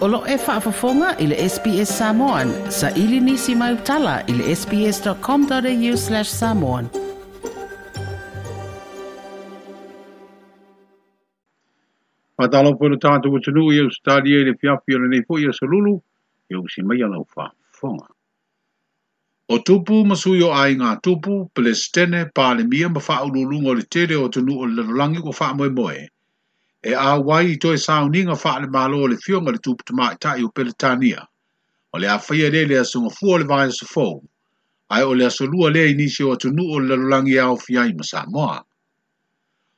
Olo e whaafafonga i le SBS Samoan. Sa ili nisi mai utala i le sbs.com.au slash samoan. Pa talo pono tātu utunu i Australia i le fiafi o le neifo i Asalulu, i au si mai alau whaafonga. O tupu masuyo ai ngā tupu, pele stene pāle mia ma whaulu lungo le tere o tunu o le lalangi ko whaamoe moe. moe. e wai i toe sauninga le malo le fionga le tupu tamai tai o peletania. O le awhaia le le asunga fua le vaya sa fau, ai o le asolua le inisi o atunu o lalolangi au fiai ma Samoa.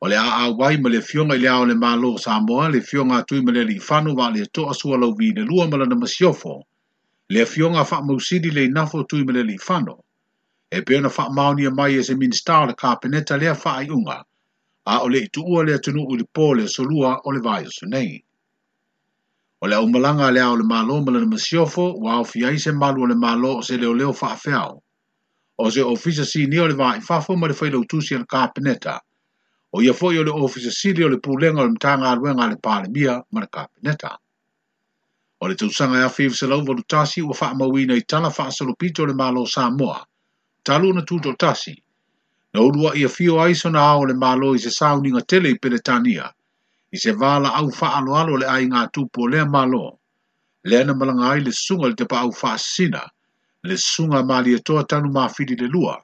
O le wai ma le fionga i le ao le malo Samoa, le fionga atui ma le li whanu wa le toa sua lau vi le lua malana masiofo, le fionga wha mausidi le inafo tui ma le li whanu, e peona wha maonia mai e se minstar le kapeneta fa wha ai unga, a o le itu ua le atunu i le pō solua o le vai o sunei. O le aumalanga lea le malo le masiofo wa o fiai se malu o le malo o se leo leo whaafeao. O se ofisa sini o le vai fafo ma le whailo utusi ka peneta. O ia fo o le ofisa sini o le pūlenga o le mtanga aruenga le pālemia ma le peneta. O le tausanga ya e fiv se lau volutasi ua whaamawina i tala whaasalopito pito le malo Samoa. Talu na tūtotasi. tasi na urua ia fio aiso na hao le malo i se sauninga tele i Peletania, i se vala au faa alo le ai ngā tupo lea malo, lea na malanga ai le sunga le te pa au sina, le sunga mali e toa tanu mawhiri le lua,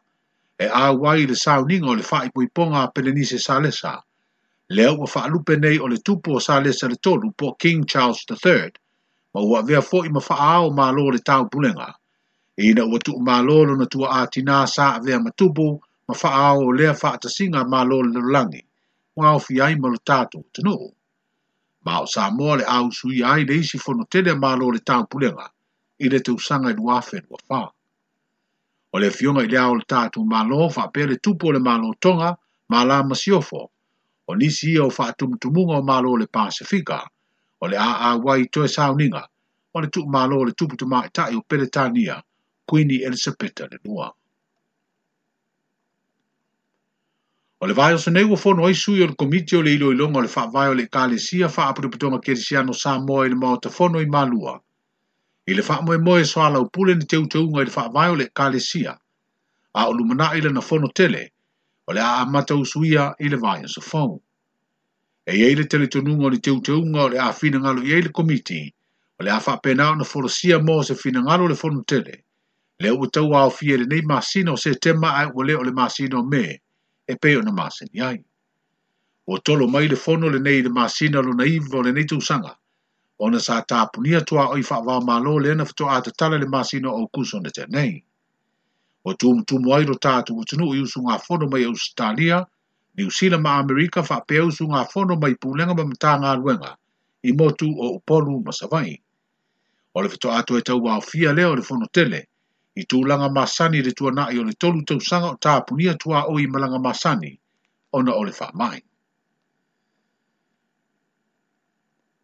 e a wai le sauninga o le whaipoiponga a Pelenise Salesa, lea ua lupe nei o le tupo o Salesa le tolu po King Charles III, ma ua vea fo i faa au malo le tau pulenga, ina ua tuu malo lona tua atina saa vea matupu, ma faa o lea faa ta singa ma lo le langi, wa o fi ai malo tato, tano. Ma o sa mo le au sui ai le isi fono tele ma lo le tau pulenga, i le te usanga i duafe dua faa. O le fionga i le au le tato ma lo faa pere tupo le ma lo tonga, ma la masiofo, o nisi ia o faa tumtumunga o ma lo le pasifika, o le a a wai toe sauninga, o le tuk ma lo le tupu tumai tai o peretania, Queenie Elizabeth le Noir. O le vai o sonei ua fono oi sui o le komiti o le ilo ilonga o le wha vai o le kale sia wha apuriputonga kerisiano sa moa i le mao te fono i malua. I le wha moe moe soa lau pule ni teu teunga i le wha vai o le kale sia. A o lumana i le na fono tele, o le a amata usuia i le vai o sa fono. E ei le tele tonunga o le teu teunga o le a fina ngalo i ei le komiti, o le a wha pena o na fono sia moa se fina ngalo le fono tele. Le ua tau au fie le nei masino se tema ai ua le o le masino mea e peo na maseni ai. O tolo mai le fono le nei le masina lo na iwa le nei tūsanga. O na sa tāpunia tua o i whakwa malo le na fito ata tala le masina o kuso na te nei. O tūm tūmu ai lo tātu o tunu i usu ngā fono mai Australia, ni usila ma Amerika wha peo usu ngā fono mai pūlenga ma mta ngā ruenga i motu o upolu masawai. O le fito ato e tau wā fia leo le fono tele – i tūlanga masani le tua nai o le tolu tau sanga o tāpunia tua o i malanga masani o na o le whamai.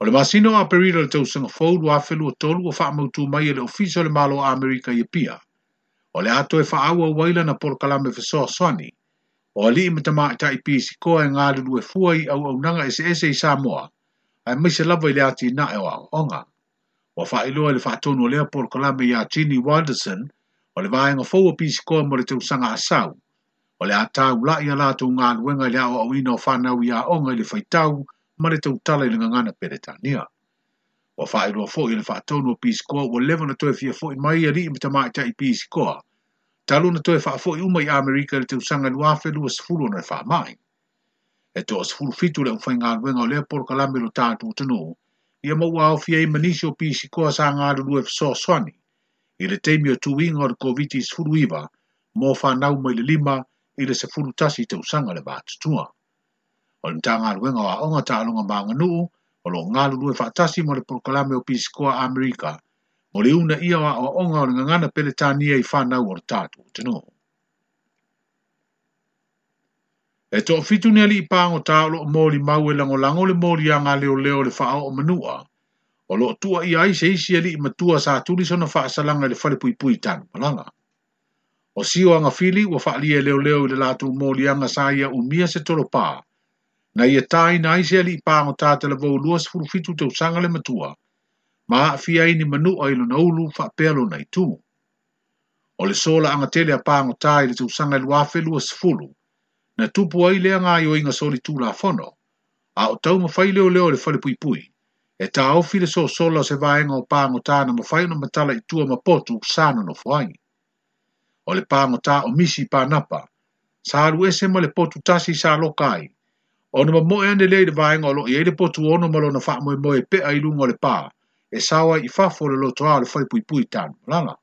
O le masino a perira le tau sanga fōlu a whelu o tolu o whaamautu mai e le ofiso le malo Amerika i pia. O le ato e o waila na polo kalame whesoa swani. O ali i mta maa i pisi koa e ngā lulu e fua i au au nanga ese ese i Samoa. a mai se lava i le ati na e o onga. Wa whaelua le whaatono lea polo kalame i a Jeannie Wilderson – o le vaenga fau a pisi koe mo le te usanga a sau, o le ata ula i ala ngā nuenga i le awa au ina o whanau i a onga i le whaitau, ma le te utala i le ngangana peretania. O whaerua fo i le whaatono o pisi koe, o lewa na toe fia fo mai a rii mita mai tai pisi koe, talo na toe whaafo i umai Amerika le te usanga nuafe lua sifuru na le whaamai. E toa sifuru fitu le uwhai ngā nuenga o le polo kalambe lo tātu utanoo, ia maua au fia i manisi o pisi koe sa ngā lua e fso soani, ili le teimi o tuinga o le COVID-19 iwa, mō whanau mai le lima i se furu tasi te usanga le vātutua. O le mta ngā luenga o aonga tā alonga mā nuu, o lo ngā lulu e whātasi mo le proklame o Piscoa Amerika, mo le una ia wa o aonga o le ngangana pele tānia i whanau o le tātu o tenu. E tō fitu nea li i pāngo tā o lo mōli mau e lango lango le mōli a ngā leo leo le whao o manua, o lo tua i ai se isi ali e i matua sa atuli sona faa salanga le fale pui pui tanu malanga. O siwa nga fili wa faa lia leo leo i le latu mōli anga sa ia umia se tolo pā. Na ia tai na ai se ali i pāngo tā te lavou lua se furufitu te usanga le matua. Ma haa fia ini manu o ilu na ulu faa pelo na itu. O le sola anga tele a pāngo tā i le te usanga i luafe lua se fulu. Na tupu ai lea ngā yo inga soli tū la fono. A o tau mawhai leo leo le fale pui pui. pui e ta au fila so sola se vai ngā pāngo tā na mawhai no matala i tua mapotu sāna no whai. O le pāngo tā o misi pānapa, sa alu ese ma le potu tasi sa lo kai. O nama moe ane lei le vai ngā lo i eile potu ono malo na whaamoe moe pe ai lungo le pā, e sawa i fafo le loto a le whai pui pui tānu malanga.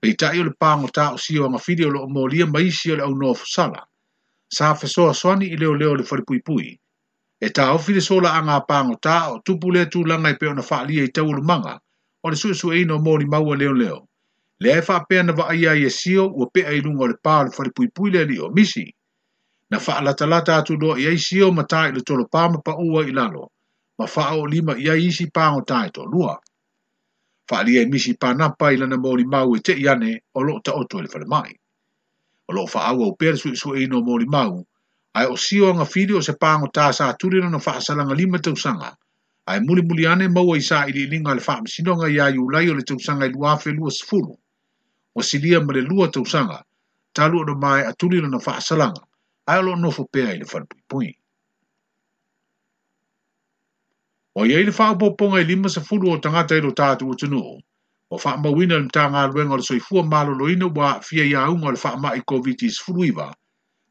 Pei tai o le pāngo tā o siwa ngā fili o lo o mōlia maisi o le au nōfu sala, sa fesoa swani i leo leo le whai pui pui, e ta ofi le sola anga pango ta o tupu le tu langa i peo na faa lia i tau le manga o le suesu e ino mori maua leo leo. Le e faa pea na vaa ia i e sio ua pea i lungo le paa le fari pui pui le li o misi. Na faa lata lata atu doa i e sio ma ta i le tolo pama pa ua i lalo ma faa o lima i e isi pango ta e to lua. Faa lia i misi pa napa i lana mori maua e te iane o loo ta oto le fale mai. O loo faa au au pea le suesu e ino mori maua ai o sio nga fili o se pango ta sa turina na wha asalanga lima tau Ai muli muli ane mau ai sa ili ilinga le wha msinonga ia i ulai o le tau sanga i luafe lua sifuru. O silia ma le lua tau talu o na mai a turina na wha asalanga. Ai lo nofo pea i le wha O iei le wha upoponga i lima sifuru o tangata i lo tātu o tunuo. O wha mawina le mta ngā luenga le soifua malo loina wa fia ia unga le wha mai COVID-19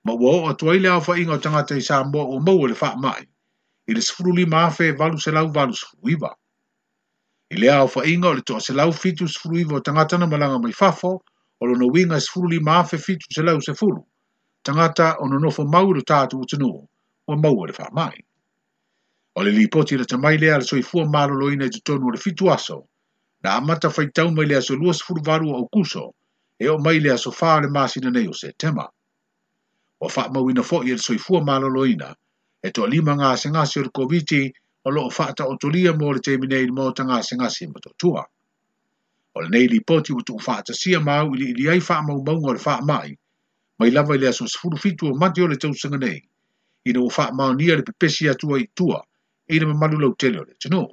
ma ua o atu ai le awha inga o tangata i Samoa o mau le wha mai, i le sifuru lima afe e valu se lau valu sifuru iwa. I le awha inga o le toa se lau fitu sifuru iwa o tangata na malanga mai fafo, o lono winga e sifuru lima afe fitu se lau se furu, tangata o nonofo mau le tātu o tenu o mau le wha mai. O le lipoti le tamai lea le soi fua malo lo ina i tutonu o le fitu aso, na amata whaitau mai lea so lua sifuru varu o kuso, e o mai lea so le masina nei o se tema. o fa mawina fo i soifua maloloina e to lima ngā se ngasi o le koviti o loo fata ta tolia mo le teminei le ta ngā se ngasi ma to tua. O le li poti o tuu ta sia mau ili ili ai fa mau maunga o le fa mai, mai lava ili aso sifuru fitu o mati o le sanga nei, ina o fa mau nia le pepesi atua i tua, ina ma malu lau tele o le tino.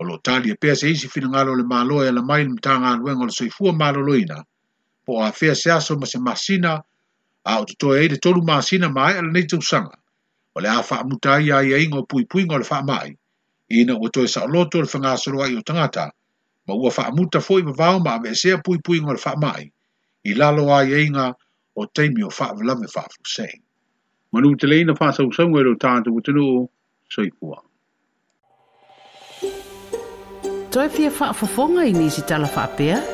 O lo tali e pēse isi fina ngalo le māloa e la mail mtanga anuenga o le soifua māloloina, po a fea se aso ma se masina a o te toa e le tolu maasina mai ala nei tausanga. O le awha amutai a ia ingo pui pui ngol wha mai. Ina ua toa sa o loto le whangasoroa i o tangata. Ma ua wha amuta fo i mawao ma ame esea pui pui ngol wha mai. I lalo a ia e inga o teimi o wha me wha fusei. Manu te leina wha sa usangwe lo tātu utinu o soipua. Toi fia wha fofonga i nisi tala wha pia? Toi fia wha fofonga i nisi tala wha pia?